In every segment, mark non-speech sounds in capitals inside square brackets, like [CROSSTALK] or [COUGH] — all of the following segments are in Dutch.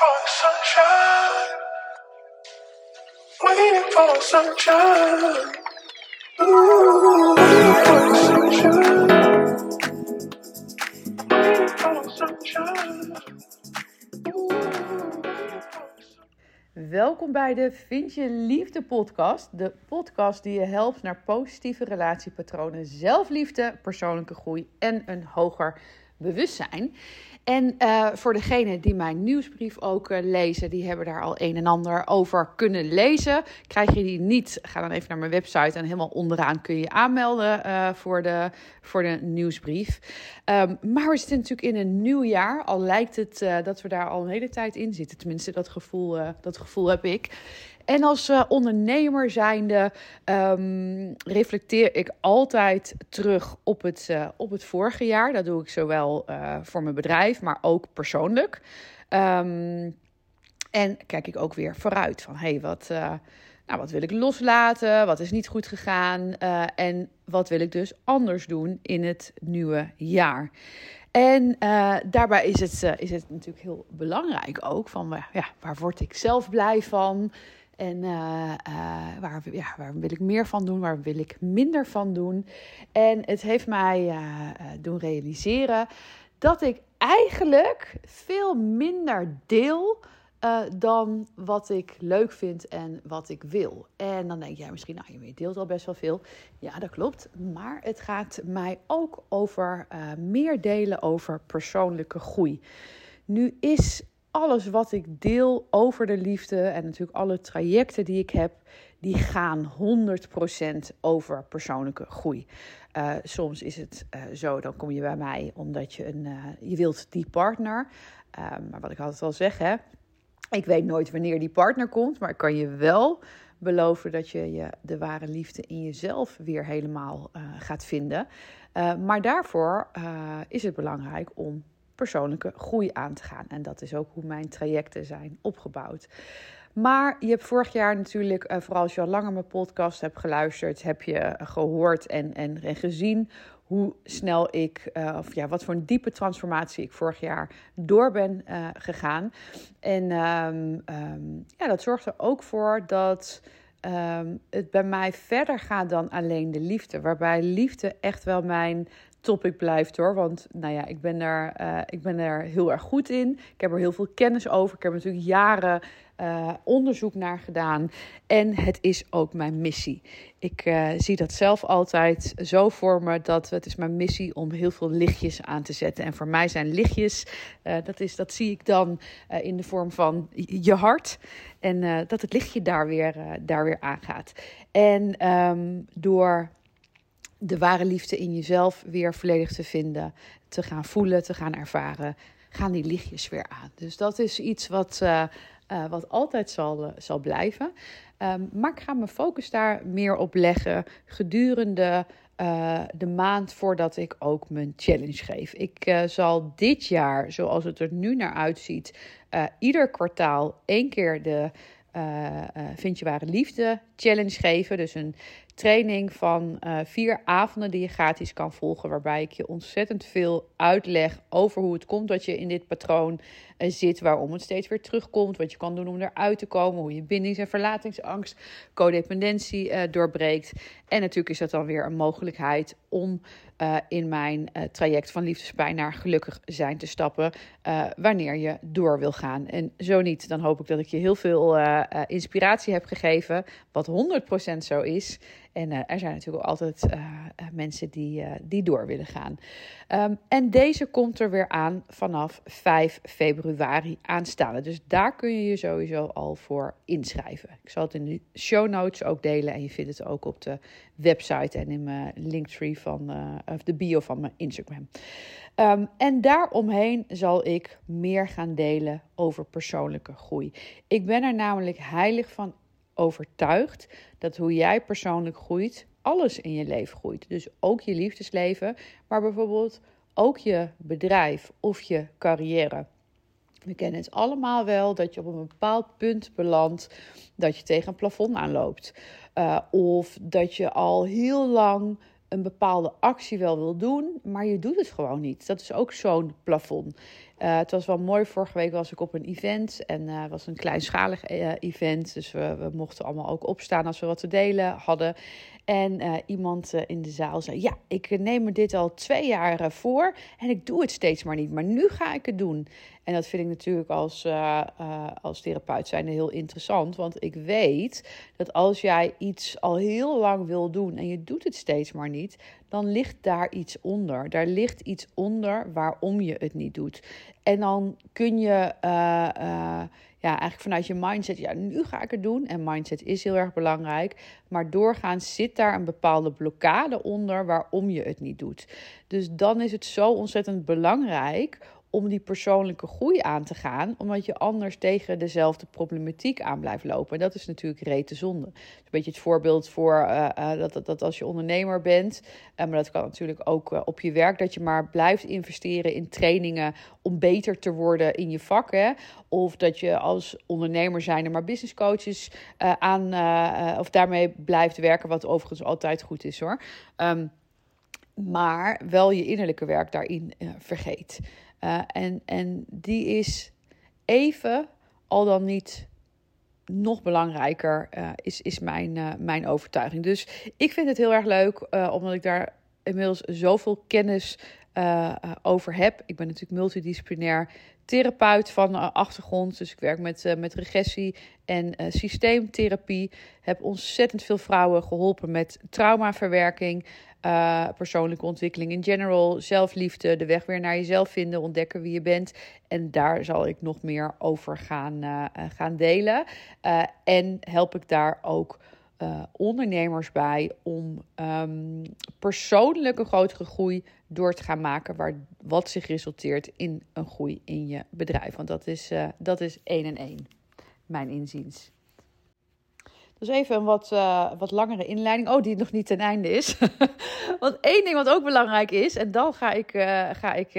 for sunshine. Waiting for sunshine. Ooh, waiting sunshine. Sunshine. Welkom bij de Vind je Liefde podcast. De podcast die je helpt naar positieve relatiepatronen, zelfliefde, persoonlijke groei en een hoger bewustzijn. En eh, voor degenen die mijn nieuwsbrief ook eh, lezen, die hebben daar al een en ander over kunnen lezen. Krijg je die niet, ga dan even naar mijn website en helemaal onderaan kun je aanmelden eh, voor, de, voor de nieuwsbrief. Ehm, maar we zitten natuurlijk in een nieuw jaar, al lijkt het dat we daar al een hele tijd in zitten. Tenminste, dat gevoel, dat gevoel heb ik. En als uh, ondernemer zijnde um, reflecteer ik altijd terug op het, uh, op het vorige jaar. Dat doe ik zowel uh, voor mijn bedrijf, maar ook persoonlijk. Um, en kijk ik ook weer vooruit van, hé, hey, wat, nou, wat wil ik loslaten? Wat is niet goed gegaan? en wat wil ik dus anders doen in het nieuwe jaar? En daarbij is het, is het natuurlijk heel belangrijk ook van ja, waar word ik zelf blij van? En uh, waar, ja, waar wil ik meer van doen? Waar wil ik minder van doen? En het heeft mij doen realiseren dat ik eigenlijk veel minder deel dan wat ik leuk vind en wat ik wil. En dan denk jij misschien, nou, je deelt al best wel veel. Ja, dat klopt. Maar het gaat mij ook over meer delen over persoonlijke groei. Nu is alles wat ik deel over de liefde en natuurlijk alle trajecten die ik heb, die gaan 100% over persoonlijke groei. Uh, soms is het uh, zo, dan kom je bij mij omdat je een, uh, je wilt die partner. maar wat ik altijd al zeg, hè, ik weet nooit wanneer die partner komt, maar ik kan je wel beloven dat je, je de ware liefde in jezelf weer helemaal gaat vinden. maar daarvoor is het belangrijk om persoonlijke groei aan te gaan. En dat is ook hoe mijn trajecten zijn opgebouwd. Maar je hebt vorig jaar natuurlijk, eh, vooral als je al langer mijn podcast hebt geluisterd, heb je gehoord en, en, en gezien hoe snel ik, uh, of ja, wat voor een diepe transformatie ik vorig jaar door ben uh, gegaan. En um, um, ja, dat zorgt er ook voor dat um, het bij mij verder gaat dan alleen de liefde. Waarbij liefde echt wel mijn topic blijft hoor. Want nou ja, ik ben, er, uh, ik ben er heel erg goed in. Ik heb er heel veel kennis over. Ik heb natuurlijk jaren uh, onderzoek naar gedaan. En het is ook mijn missie. Ik uh, zie dat zelf altijd zo voor me dat het is mijn missie om heel veel lichtjes aan te zetten. En voor mij zijn lichtjes, dat, is, dat zie ik dan in de vorm van je hart. En dat het lichtje daar weer, daar weer aangaat. En um, door de ware liefde in jezelf weer volledig te vinden, te gaan voelen, te gaan ervaren, gaan die lichtjes weer aan. Dus dat is iets wat, uh, uh, wat altijd zal, uh, zal blijven. Um, maar ik ga mijn focus daar meer op leggen gedurende de maand voordat ik ook mijn challenge geef. Ik zal dit jaar, zoals het er nu naar uitziet, ieder kwartaal één keer de Vind je ware liefde challenge geven. Dus een training van uh, vier avonden die je gratis kan volgen. Waarbij ik je ontzettend veel uitleg over hoe het komt dat je in dit patroon uh, zit. Waarom het steeds weer terugkomt. Wat je kan doen om eruit te komen. Hoe je bindings- en verlatingsangst, codependentie uh, doorbreekt. En natuurlijk is dat dan weer een mogelijkheid om in mijn traject van liefdespijn naar gelukkig zijn te stappen. wanneer je door wil gaan. En zo niet, dan hoop ik dat ik je heel veel inspiratie heb gegeven. Wat 100% zo is. En uh, er zijn natuurlijk altijd uh, mensen die, die door willen gaan. Um, en deze komt er weer aan vanaf 5 februari aanstaande. Dus daar kun je je sowieso al voor inschrijven. Ik zal het in de show notes ook delen. En je vindt het ook op de website en in mijn linktree van of de bio van mijn Instagram. Um, en daaromheen zal ik meer gaan delen over persoonlijke groei. Ik ben er namelijk heilig van overtuigd dat hoe jij persoonlijk groeit, alles in je leven groeit. Dus ook je liefdesleven, maar bijvoorbeeld ook je bedrijf of je carrière. We kennen het allemaal wel dat je op een bepaald punt belandt dat je tegen een plafond aanloopt. Uh, of dat je al heel lang een bepaalde actie wel wil doen, maar je doet het gewoon niet. Dat is ook zo'n plafond. Uh, het was wel mooi. Vorige week was ik op een event en uh, was een kleinschalig uh, event. Dus we, we, mochten allemaal ook opstaan als we wat te delen hadden. En uh, iemand uh, in de zaal zei: Ja, ik neem me dit al twee jaar voor en ik doe het steeds maar niet. Maar nu ga ik het doen. En dat vind ik natuurlijk als, als therapeut zijn heel interessant. Want ik weet dat als jij iets al heel lang wil doen en je doet het steeds maar niet, dan ligt daar iets onder. Daar ligt iets onder waarom je het niet doet. En dan kun je ja, eigenlijk vanuit je mindset, ja, nu ga ik het doen. En mindset is heel erg belangrijk. Maar doorgaans zit daar een bepaalde blokkade onder waarom je het niet doet. Dus dan is het zo ontzettend belangrijk om die persoonlijke groei aan te gaan, omdat je anders tegen dezelfde problematiek aan blijft lopen. En dat is natuurlijk rete zonde. een beetje het voorbeeld voor uh, uh, dat, dat, als je ondernemer bent, uh, maar dat kan natuurlijk ook op je werk, dat je maar blijft investeren in trainingen om beter te worden in je vak. Hè? Of dat je als ondernemer zijn er maar business coaches aan, of daarmee blijft werken, wat overigens altijd goed is hoor. Um, maar wel je innerlijke werk daarin vergeet. Uh, en, en die is even, al dan niet nog belangrijker, uh, is, is mijn, uh, mijn overtuiging. Dus ik vind het heel erg leuk, omdat ik daar inmiddels zoveel kennis over heb. Ik ben natuurlijk multidisciplinair therapeut van achtergrond. Dus ik werk met, met regressie en systeemtherapie. Heb ontzettend veel vrouwen geholpen met traumaverwerking. Persoonlijke ontwikkeling in general, zelfliefde, de weg weer naar jezelf vinden, ontdekken wie je bent. En daar zal ik nog meer over gaan, gaan delen. En help ik daar ook ondernemers bij om um, persoonlijk een grotere groei door te gaan maken, waar, wat zich resulteert in een groei in je bedrijf. Want dat is, dat is één en één, mijn inziens. Dus even een wat, uh, wat langere inleiding. Oh, die nog niet ten einde is. [LAUGHS] Want één ding wat ook belangrijk is, en dan ga ik, ga ik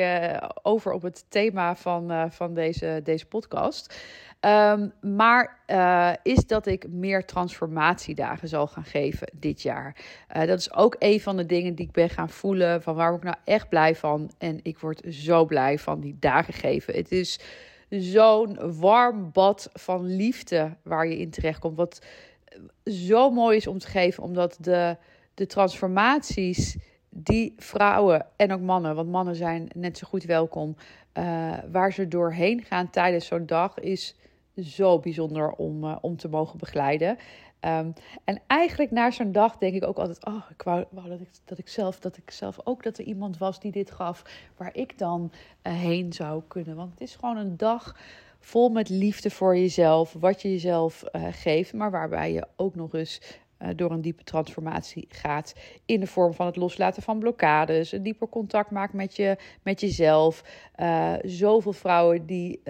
over op het thema van, van deze, deze podcast. Um, maar is dat ik meer transformatiedagen zal gaan geven dit jaar. dat is ook een van de dingen die ik ben gaan voelen. Van waar word ik nou echt blij van? En ik word zo blij van die dagen geven. Het is zo'n warm bad van liefde waar je in terecht komt. Wat zo mooi is om te geven, omdat de, de transformaties die vrouwen en ook mannen, want mannen zijn net zo goed welkom, waar ze doorheen gaan tijdens zo'n dag, is zo bijzonder om, uh, om te mogen begeleiden. Um, en eigenlijk na zo'n dag denk ik ook altijd: oh, ik wou, dat, ik, dat, ik zelf, dat ik zelf ook dat er iemand was die dit gaf, waar ik dan uh, heen zou kunnen. Want het is gewoon een dag vol met liefde voor jezelf, wat je jezelf uh, geeft, maar waarbij je ook nog eens door een diepe transformatie gaat in de vorm van het loslaten van blokkades, een dieper contact maakt met, je, met jezelf. Zoveel vrouwen die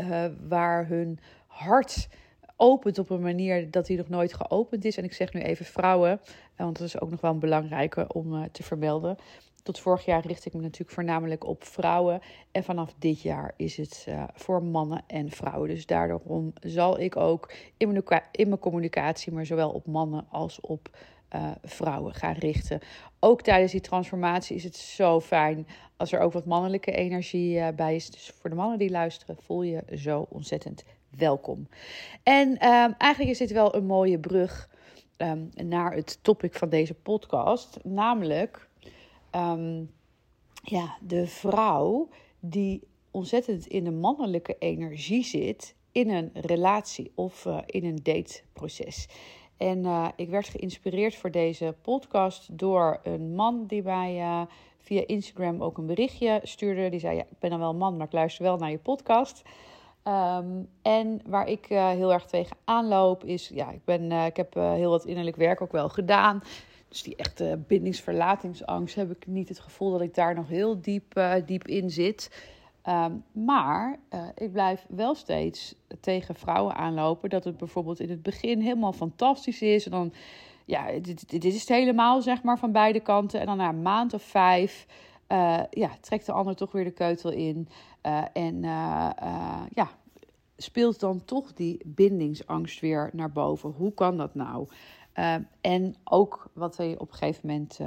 waar hun hart opent op een manier dat hij nog nooit geopend is. En ik zeg nu even vrouwen, want dat is ook nog wel een belangrijke om te vermelden. Tot vorig jaar richt ik me natuurlijk voornamelijk op vrouwen. En vanaf dit jaar is het uh, voor mannen en vrouwen. Dus daarom zal ik ook in mijn, in mijn communicatie, maar zowel op mannen als op vrouwen gaan richten. Ook tijdens die transformatie is het zo fijn als er ook wat mannelijke energie bij is. Dus voor de mannen die luisteren, voel je zo ontzettend welkom. En um, eigenlijk is dit wel een mooie brug um, naar het topic van deze podcast, namelijk um, ja, de vrouw die ontzettend in de mannelijke energie zit in een relatie of uh, in een dateproces. En uh, ik werd geïnspireerd voor deze podcast door een man die mij uh, via Instagram ook een berichtje stuurde. Die zei: ja, Ik ben dan wel een man, maar ik luister wel naar je podcast. Um, en waar ik heel erg tegen aanloop is: ja, ik, ben, ik heb heel wat innerlijk werk ook wel gedaan. Dus die echte bindingsverlatingsangst heb ik niet het gevoel dat ik daar nog heel diep, diep in zit. Um, maar ik blijf wel steeds tegen vrouwen aanlopen dat het bijvoorbeeld in het begin helemaal fantastisch is. En dan, ja, dit, dit is het helemaal, zeg maar, van beide kanten. En dan na een maand of vijf, uh, ja, trekt de ander toch weer de keutel in. en ja, speelt dan toch die bindingsangst weer naar boven. Hoe kan dat nou? En ook wat hij op een gegeven moment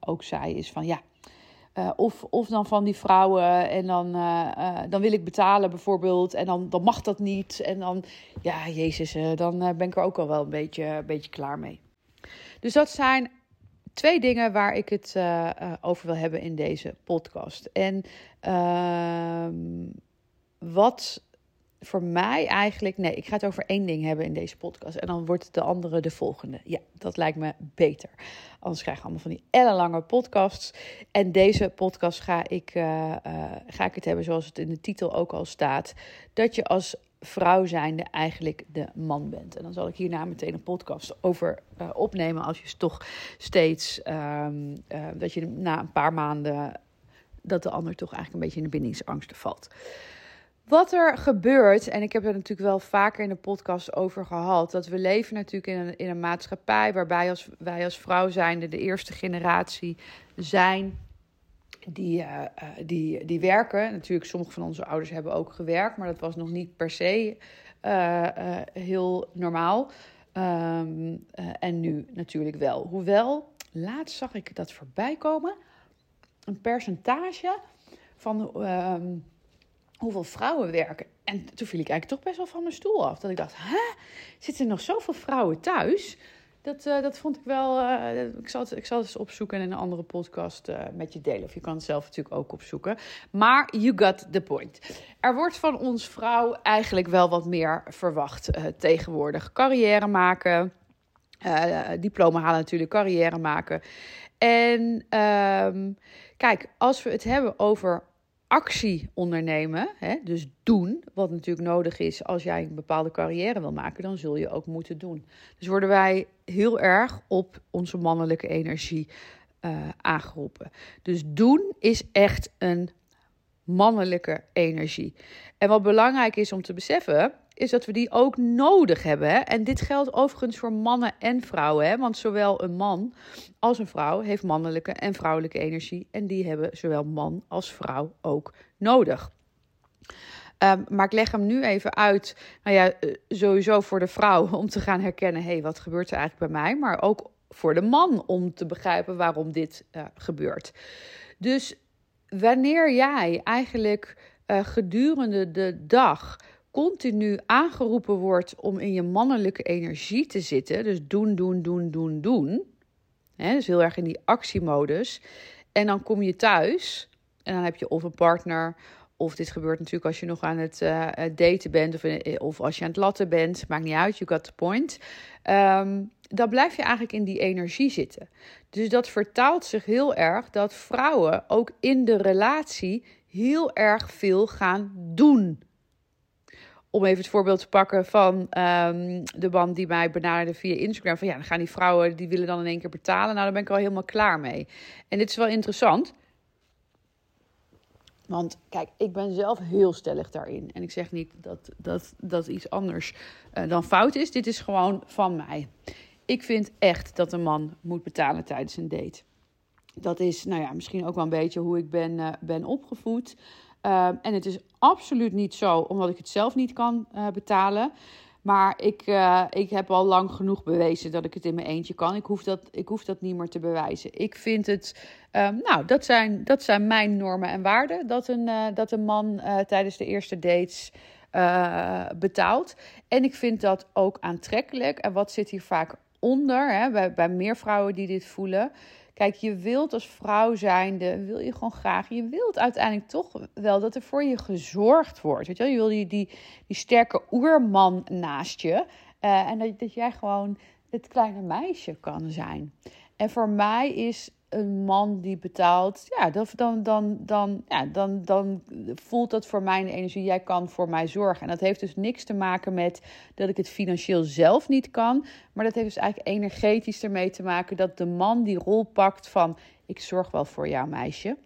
ook zei is van ja, of, of dan van die vrouwen en dan, dan wil ik betalen bijvoorbeeld en dan, dan mag dat niet. En dan, ja, jezus, dan ben ik er ook al wel een beetje, een beetje klaar mee. Dus dat zijn twee dingen waar ik het over wil hebben in deze podcast. En ehm, wat voor mij eigenlijk. Nee, ik ga het over één ding hebben in deze podcast. En dan wordt de andere de volgende. Ja, dat lijkt me beter. Anders krijg je allemaal van die ellenlange podcasts. En deze podcast ga ik, uh, ga ik het hebben zoals het in de titel ook al staat. Dat je als vrouw zijnde eigenlijk de man bent. En dan zal ik hierna meteen een podcast over uh, opnemen. Als je toch steeds. Um, dat je na een paar maanden. dat de ander toch eigenlijk een beetje in de bindingsangsten valt. Wat er gebeurt, en ik heb het natuurlijk wel vaker in de podcast over gehad, dat we leven natuurlijk in een, in een maatschappij waarbij als, wij als vrouw zijnde de eerste generatie zijn die, uh, die, die werken. Natuurlijk, sommige van onze ouders hebben ook gewerkt, maar dat was nog niet per se uh, heel normaal. Um, en nu natuurlijk wel. Hoewel, laatst zag ik dat voorbij komen, een percentage van. Uh, hoeveel vrouwen werken. En toen viel ik eigenlijk toch best wel van mijn stoel af. Dat ik dacht, hè, zitten er nog zoveel vrouwen thuis? Dat, uh, dat vond ik wel. Uh, ik, zal het, ik zal het eens opzoeken en in een andere podcast uh, met je delen. Of je kan het zelf natuurlijk ook opzoeken. Maar you got the point. Er wordt van ons vrouw eigenlijk wel wat meer verwacht tegenwoordig. Carrière maken. diploma halen natuurlijk, carrière maken. En um, kijk, als we het hebben over actie ondernemen, hè, dus doen, wat natuurlijk nodig is als jij een bepaalde carrière wil maken, dan zul je ook moeten doen. Dus worden wij heel erg op onze mannelijke energie uh, aangeroepen. Dus doen is echt een mannelijke energie. En wat belangrijk is om te beseffen, is dat we die ook nodig hebben. Hè? En dit geldt overigens voor mannen en vrouwen. Hè? Want zowel een man als een vrouw heeft mannelijke en vrouwelijke energie. En die hebben zowel man als vrouw ook nodig. Um, maar ik leg hem nu even uit. Nou ja, eh, sowieso voor de vrouw [LAUGHS] om te gaan herkennen: hé, hey, wat gebeurt er eigenlijk bij mij? Maar ook voor de man om te begrijpen waarom dit uh, gebeurt. Dus wanneer jij eigenlijk uh, gedurende de dag continu aangeroepen wordt om in je mannelijke energie te zitten, dus doen, doen, doen, doen, doen, hè, dus heel erg in die actiemodus, en dan kom je thuis en dan heb je of een partner, of dit gebeurt natuurlijk als je nog aan het uh, daten bent, of, of als je aan het latten bent, maakt niet uit, you got the point. Um, dan blijf je eigenlijk in die energie zitten. Dus dat vertaalt zich heel erg dat vrouwen ook in de relatie heel erg veel gaan doen om even het voorbeeld te pakken van um, de man die mij benaderde via Instagram. Van ja, dan gaan die vrouwen, die willen dan in één keer betalen. Nou, daar ben ik al helemaal klaar mee. En dit is wel interessant. Want kijk, ik ben zelf heel stellig daarin. En ik zeg niet dat, dat, dat iets anders uh, dan fout is. Dit is gewoon van mij. Ik vind echt dat een man moet betalen tijdens een date. Dat is, nou ja, misschien ook wel een beetje hoe ik ben, uh, ben opgevoed. Uh, en het is absoluut niet zo omdat ik het zelf niet kan uh, betalen. Maar ik, uh, ik heb al lang genoeg bewezen dat ik het in mijn eentje kan. Ik hoef dat, ik hoef dat niet meer te bewijzen. Ik vind het, ehm, nou, dat zijn, dat zijn mijn normen en waarden. Dat een, dat een man tijdens de eerste dates betaalt. En ik vind dat ook aantrekkelijk. En wat zit hier vaak onder, hè, bij, bij meer vrouwen die dit voelen Kijk, je wilt als vrouw zijnde, wil je gewoon graag, je wilt uiteindelijk toch wel dat er voor je gezorgd wordt. Weet je, wel? je wil die, die, die sterke oerman naast je. Uh, en dat jij gewoon het kleine meisje kan zijn. En voor mij is een man die betaalt, ja, dan, dan, dan, dan, ja, dan, dan voelt dat voor mij energie. Jij kan voor mij zorgen. En dat heeft dus niks te maken met dat ik het financieel zelf niet kan. Maar dat heeft dus eigenlijk energetisch ermee te maken dat de man die rol pakt van ik zorg wel voor jou, meisje.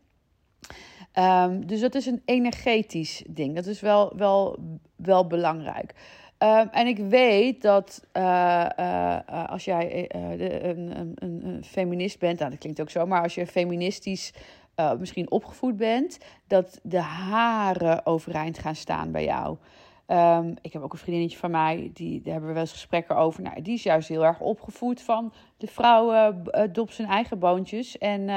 Um, dus dat is een energetisch ding. Dat is wel, wel, wel belangrijk. Um, en ik weet dat uh, uh, als jij een, een, een, feminist bent, nou dat klinkt ook zo, maar als je feministisch misschien opgevoed bent, dat de haren overeind gaan staan bij jou. Um, ik heb ook een vriendinnetje van mij, die, daar hebben we wel eens gesprekken over. Nou, die is juist heel erg opgevoed van de vrouwen uh, dop zijn eigen boontjes. En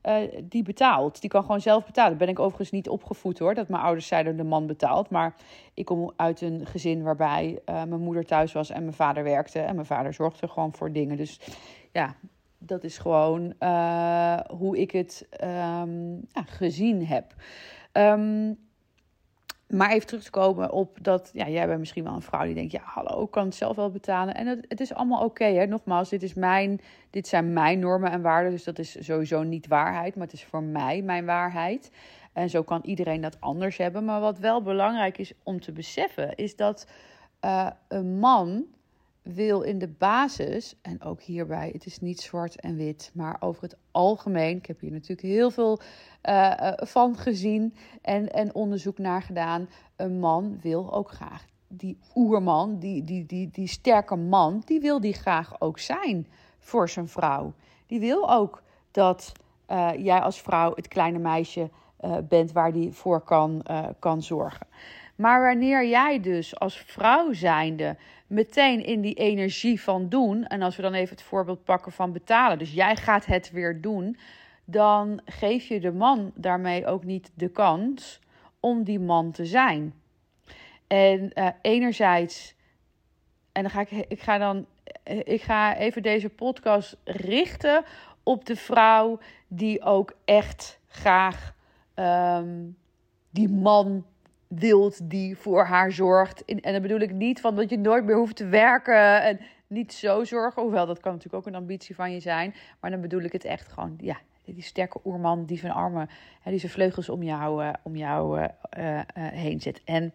eh, die betaalt. Die kan gewoon zelf betalen. ben ik overigens niet opgevoed hoor, dat mijn ouders zeiden de man betaalt. Maar ik kom uit een gezin waarbij uh, mijn moeder thuis was en mijn vader werkte. En mijn vader zorgde gewoon voor dingen. Dus ja, dat is gewoon uh, hoe ik het um, ja, gezien heb. Um, maar even terug te komen op dat, ja, jij bent misschien wel een vrouw die denkt, ja, hallo, ik kan het zelf wel betalen. En het, het is allemaal oké, hè. Nogmaals, dit, is mijn, dit zijn mijn normen en waarden, dus dat is sowieso niet waarheid, maar het is voor mij mijn waarheid. En zo kan iedereen dat anders hebben. Maar wat wel belangrijk is om te beseffen, is dat uh, een man wil in de basis, en ook hierbij, het is niet zwart en wit, maar over het algemeen, ik heb hier natuurlijk heel veel uh, van gezien en, en onderzoek naar gedaan. Een man wil ook graag, die oerman, die, die, die, die sterke man, die wil die graag ook zijn voor zijn vrouw. Die wil ook dat uh, jij als vrouw het kleine meisje bent waar die voor kan, kan zorgen. Maar wanneer jij dus als vrouw zijnde meteen in die energie van doen, en als we dan even het voorbeeld pakken van betalen, dus jij gaat het weer doen, dan geef je de man daarmee ook niet de kans om die man te zijn. En uh, enerzijds, en dan ga ik, ik ga dan, ik ga even deze podcast richten op de vrouw die ook echt graag um, die man wilt die voor haar zorgt. En dan bedoel ik niet van dat je nooit meer hoeft te werken en niet zo zorgen. Hoewel, dat kan natuurlijk ook een ambitie van je zijn. Maar dan bedoel ik het echt gewoon, ja, die sterke oerman die zijn armen, hè, die zijn vleugels om jou, uh, om jou uh, uh, heen zet. En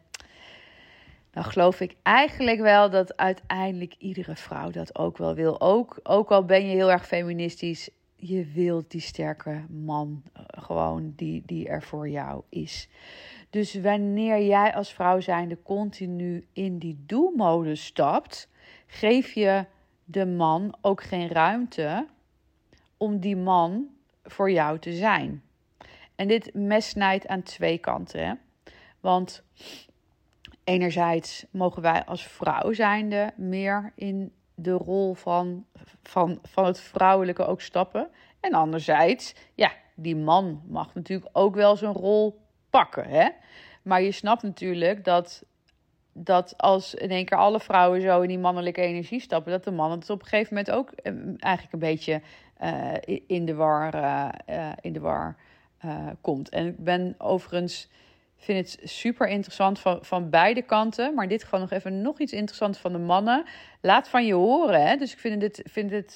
dan geloof ik eigenlijk wel dat uiteindelijk iedere vrouw dat ook wel wil. Ook, ook al ben je heel erg feministisch, je wilt die sterke man gewoon die, die er voor jou is. Dus wanneer jij als vrouw zijnde continu in die doelmodus stapt, geef je de man ook geen ruimte om die man voor jou te zijn. En dit mes snijdt aan twee kanten. Hè? Want enerzijds mogen wij als vrouw zijnde meer in de rol van, van, van het vrouwelijke ook stappen. En anderzijds, ja, die man mag natuurlijk ook wel zijn rol pakken. Hè? Maar je snapt natuurlijk dat, dat als in één keer alle vrouwen zo in die mannelijke energie stappen, dat de man het op een gegeven moment ook eh, eigenlijk een beetje uh, in de war, uh, in de war komt. En ik ben overigens vind het super interessant van, van beide kanten. Maar dit gewoon nog even nog iets interessants van de mannen. Laat van je horen. Hè? Dus ik vind het, vind het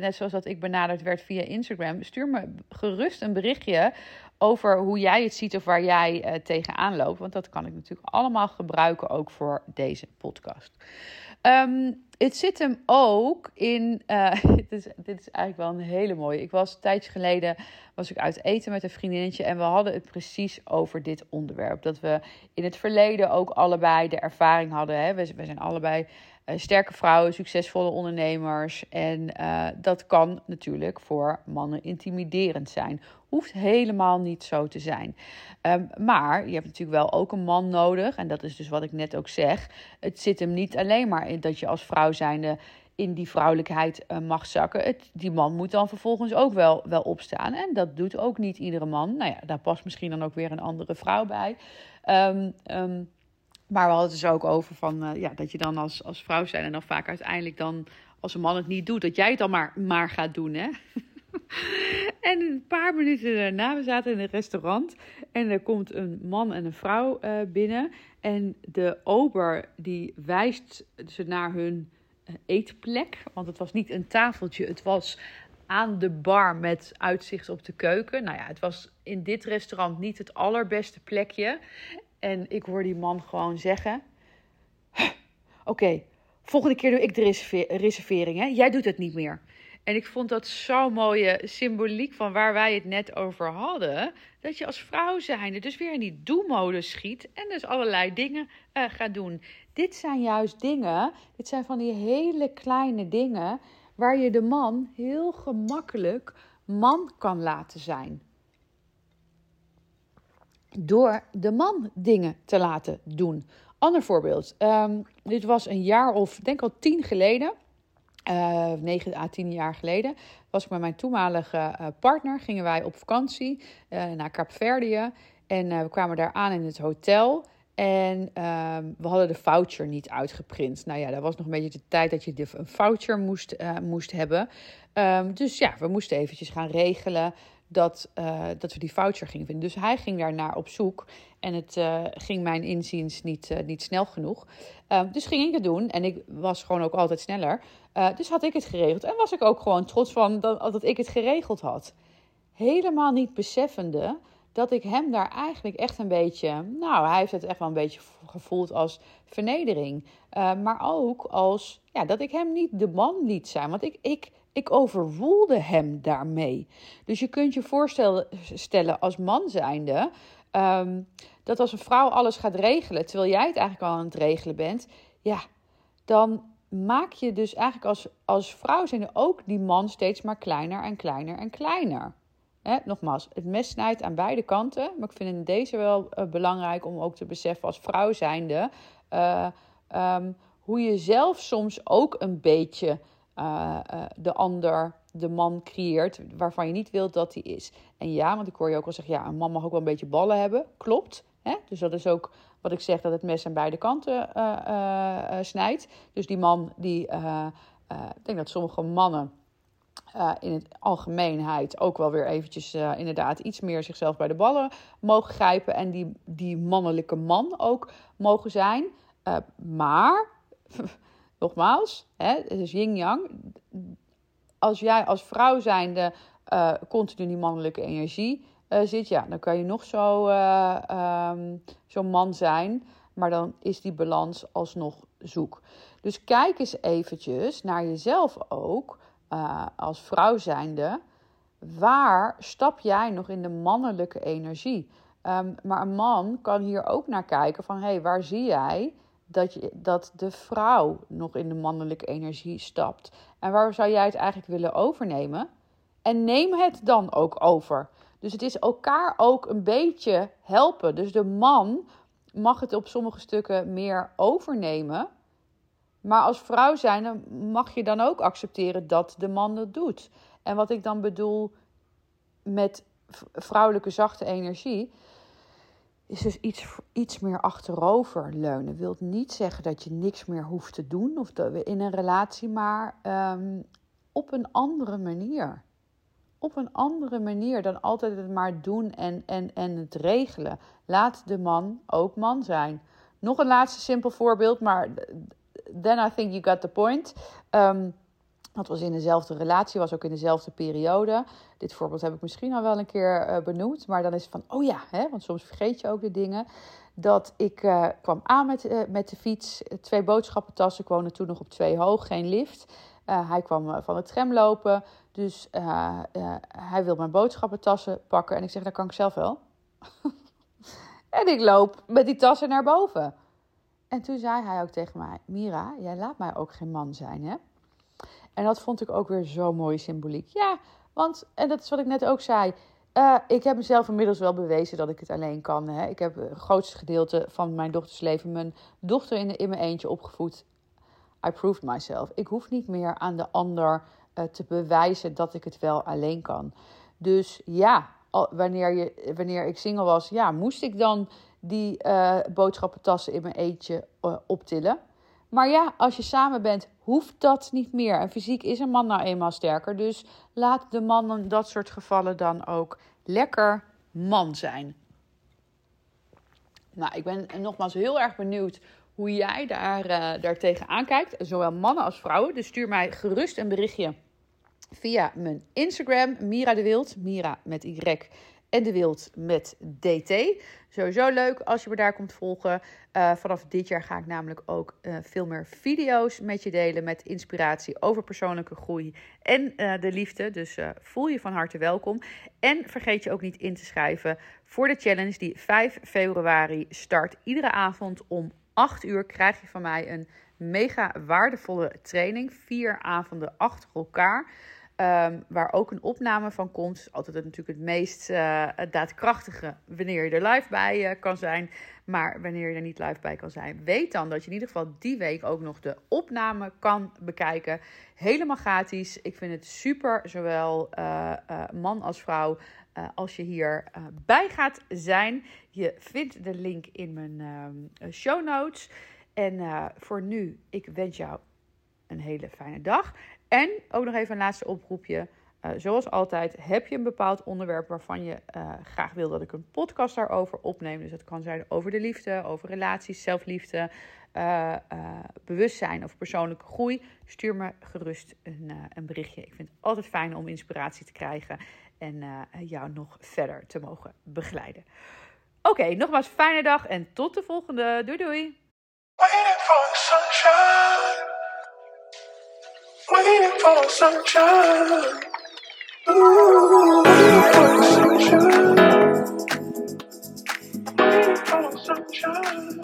net zoals dat ik benaderd werd via Instagram. Stuur me gerust een berichtje over hoe jij het ziet of waar jij uh, tegenaan loopt. Want dat kan ik natuurlijk allemaal gebruiken ook voor deze podcast. Um, het zit hem ook in. Uh, [LAUGHS] dit, is, dit is eigenlijk wel een hele mooie. Ik was een tijdje geleden was ik uit eten met een vriendinnetje. En we hadden het precies over dit onderwerp. Dat we in het verleden ook allebei de ervaring hadden. Hè? We zijn allebei uh, sterke vrouwen, succesvolle ondernemers. En uh, dat kan natuurlijk voor mannen intimiderend zijn. Hoeft helemaal niet zo te zijn. Um, maar je hebt natuurlijk wel ook een man nodig. En dat is dus wat ik net ook zeg. Het zit hem niet alleen maar in dat je als vrouw zijnde in die vrouwelijkheid uh, mag zakken. Het, die man moet dan vervolgens ook wel, wel opstaan. En dat doet ook niet iedere man. Nou ja, daar past misschien dan ook weer een andere vrouw bij. Um, maar we hadden het dus ook over van, uh, ja, dat je dan als, als vrouw zijn en dan vaak uiteindelijk dan, als een man het niet doet, dat jij het dan maar, maar gaat doen, hè? [LAUGHS] en een paar minuten daarna, we zaten in een restaurant en er komt een man en een vrouw uh, binnen. En de ober die wijst ze naar hun uh, eetplek, want het was niet een tafeltje, het was aan de bar met uitzicht op de keuken. Nou ja, het was in dit restaurant niet het allerbeste plekje. En ik hoor die man gewoon zeggen: Oké, volgende keer doe ik de reservering. Hè? Jij doet het niet meer. En ik vond dat zo'n mooie symboliek van waar wij het net over hadden. Dat je als vrouw zijnde dus weer in die doelmodus schiet. En dus allerlei dingen uh, gaat doen. Dit zijn juist dingen, dit zijn van die hele kleine dingen. Waar je de man heel gemakkelijk man kan laten zijn door de man dingen te laten doen. Ander voorbeeld. Um, dit was een jaar of, denk al tien geleden. uh, 9 à 10 jaar geleden, was ik met mijn toenmalige uh, partner. Gingen wij op vakantie uh, naar Kaapverdië. En we kwamen daar aan in het hotel. En ehm, we hadden de voucher niet uitgeprint. Nou ja, dat was nog een beetje de tijd dat je een voucher moest, moest hebben. Um, dus ja, we moesten eventjes gaan regelen dat, uh, dat we die voucher gingen vinden. Dus hij ging daar naar op zoek. En het uh, ging mijn inziens niet, uh, niet snel genoeg. Dus ging ik het doen. En ik was gewoon ook altijd sneller. dus had ik het geregeld. En was ik ook gewoon trots van dat, dat ik het geregeld had. Helemaal niet beseffende dat ik hem daar eigenlijk echt een beetje. Nou, hij heeft het echt wel een beetje gevoeld als vernedering. maar ook als ja, dat ik hem niet de man liet zijn. Want ik. ik ik overwoelde hem daarmee. Dus je kunt je voorstellen als man zijnde... Um, dat als een vrouw alles gaat regelen... terwijl jij het eigenlijk al aan het regelen bent... ja, dan maak je dus eigenlijk als, als vrouw zijnde ook die man steeds maar kleiner en kleiner en kleiner. Nogmaals, het mes snijdt aan beide kanten. Maar ik vind in deze wel uh, belangrijk om ook te beseffen als vrouw zijnde... Uh, hoe je zelf soms ook een beetje uh, uh, de ander, de man creëert waarvan je niet wilt dat hij is. En ja, want ik hoor je ook al zeggen, ja, een man mag ook wel een beetje ballen hebben. Klopt. Hè? Dus dat is ook wat ik zeg, dat het mes aan beide kanten uh, snijdt. Dus die man, die, ik denk dat sommige mannen in het algemeenheid ook wel weer eventjes inderdaad iets meer zichzelf bij de ballen mogen grijpen. En die, die mannelijke man ook mogen zijn. maar [LAUGHS] nogmaals, hè, het is yin-yang. Als jij als vrouw zijnde uh, continu die mannelijke energie uh, zit, ja, dan kan je nog zo, uh, um, zo'n man zijn, maar dan is die balans alsnog zoek. Dus kijk eens eventjes naar jezelf ook, als vrouw zijnde. Waar stap jij nog in de mannelijke energie? Um, maar een man kan hier ook naar kijken van, hé, hey, waar zie jij dat, je, dat de vrouw nog in de mannelijke energie stapt. En waar zou jij het eigenlijk willen overnemen? En neem het dan ook over. Dus het is elkaar ook een beetje helpen. Dus de man mag het op sommige stukken meer overnemen. Maar als vrouw zijn, mag je dan ook accepteren dat de man dat doet. En wat ik dan bedoel met vrouwelijke zachte energie, is dus iets, iets meer achterover leunen. Wilt niet zeggen dat je niks meer hoeft te doen of in een relatie, maar um, op een andere manier. Op een andere manier dan altijd het maar doen en, en, en het regelen. Laat de man ook man zijn. Nog een laatste simpel voorbeeld, maar then I think you got the point. Um, dat was in dezelfde relatie, was ook in dezelfde periode. Dit voorbeeld heb ik misschien al wel een keer uh, benoemd. Maar dan is het van, oh ja, hè, want soms vergeet je ook de dingen. Dat ik uh, kwam aan met, uh, met de fiets, twee boodschappentassen. Ik woonde toen nog op twee hoog, geen lift. hij kwam van de tram lopen, dus hij wil mijn boodschappentassen pakken. En ik zeg, dat kan ik zelf wel. [LAUGHS] en ik loop met die tassen naar boven. En toen zei hij ook tegen mij, Mira, jij laat mij ook geen man zijn, hè? En dat vond ik ook weer zo mooie symboliek. Ja, want, en dat is wat ik net ook zei. Uh, ik heb mezelf inmiddels wel bewezen dat ik het alleen kan. Hè. Ik heb het grootste gedeelte van mijn dochters leven mijn dochter in, in mijn eentje opgevoed. I proved myself. Ik hoef niet meer aan de ander uh, te bewijzen dat ik het wel alleen kan. Dus ja, wanneer, je, wanneer ik single was, ja, moest ik dan die uh, boodschappentassen in mijn eentje optillen. Maar ja, als je samen bent, hoeft dat niet meer. En fysiek is een man nou eenmaal sterker. Dus laat de man in dat soort gevallen dan ook lekker man zijn. Nou, ik ben nogmaals heel erg benieuwd hoe jij daar, uh, daar tegenaan kijkt. Zowel mannen als vrouwen. Dus stuur mij gerust een berichtje via mijn Instagram, Mira de Wild. Mira met Y en de Wild met DT. Sowieso leuk als je me daar komt volgen. Uh, vanaf dit jaar ga ik namelijk ook uh, veel meer video's met je delen met inspiratie over persoonlijke groei en uh, de liefde. Dus voel je van harte welkom. En vergeet je ook niet in te schrijven voor de challenge die 5 februari start. Iedere avond om 8 uur krijg je van mij een mega waardevolle training. Vier avonden achter elkaar. Ehm, waar ook een opname van komt. Altijd het, natuurlijk het meest uh, daadkrachtige wanneer je er live bij uh, kan zijn. Maar wanneer je er niet live bij kan zijn, weet dan dat je in ieder geval die week ook nog de opname kan bekijken. Helemaal gratis. Ik vind het super, zowel uh, man als vrouw. Als je hierbij bij gaat zijn. Je vindt de link in mijn uh, show notes. En voor nu, ik wens jou een hele fijne dag. En ook nog even een laatste oproepje. zoals altijd, heb je een bepaald onderwerp waarvan je graag wil dat ik een podcast daarover opneem. Dus dat kan zijn over de liefde, over relaties, zelfliefde, bewustzijn of persoonlijke groei. Stuur me gerust een, een berichtje. Ik vind het altijd fijn om inspiratie te krijgen en jou nog verder te mogen begeleiden. Oké, nogmaals fijne dag en tot de volgende. Doei doei. Waiting for sunshine. Ooh, waiting for sunshine. Waiting for sunshine.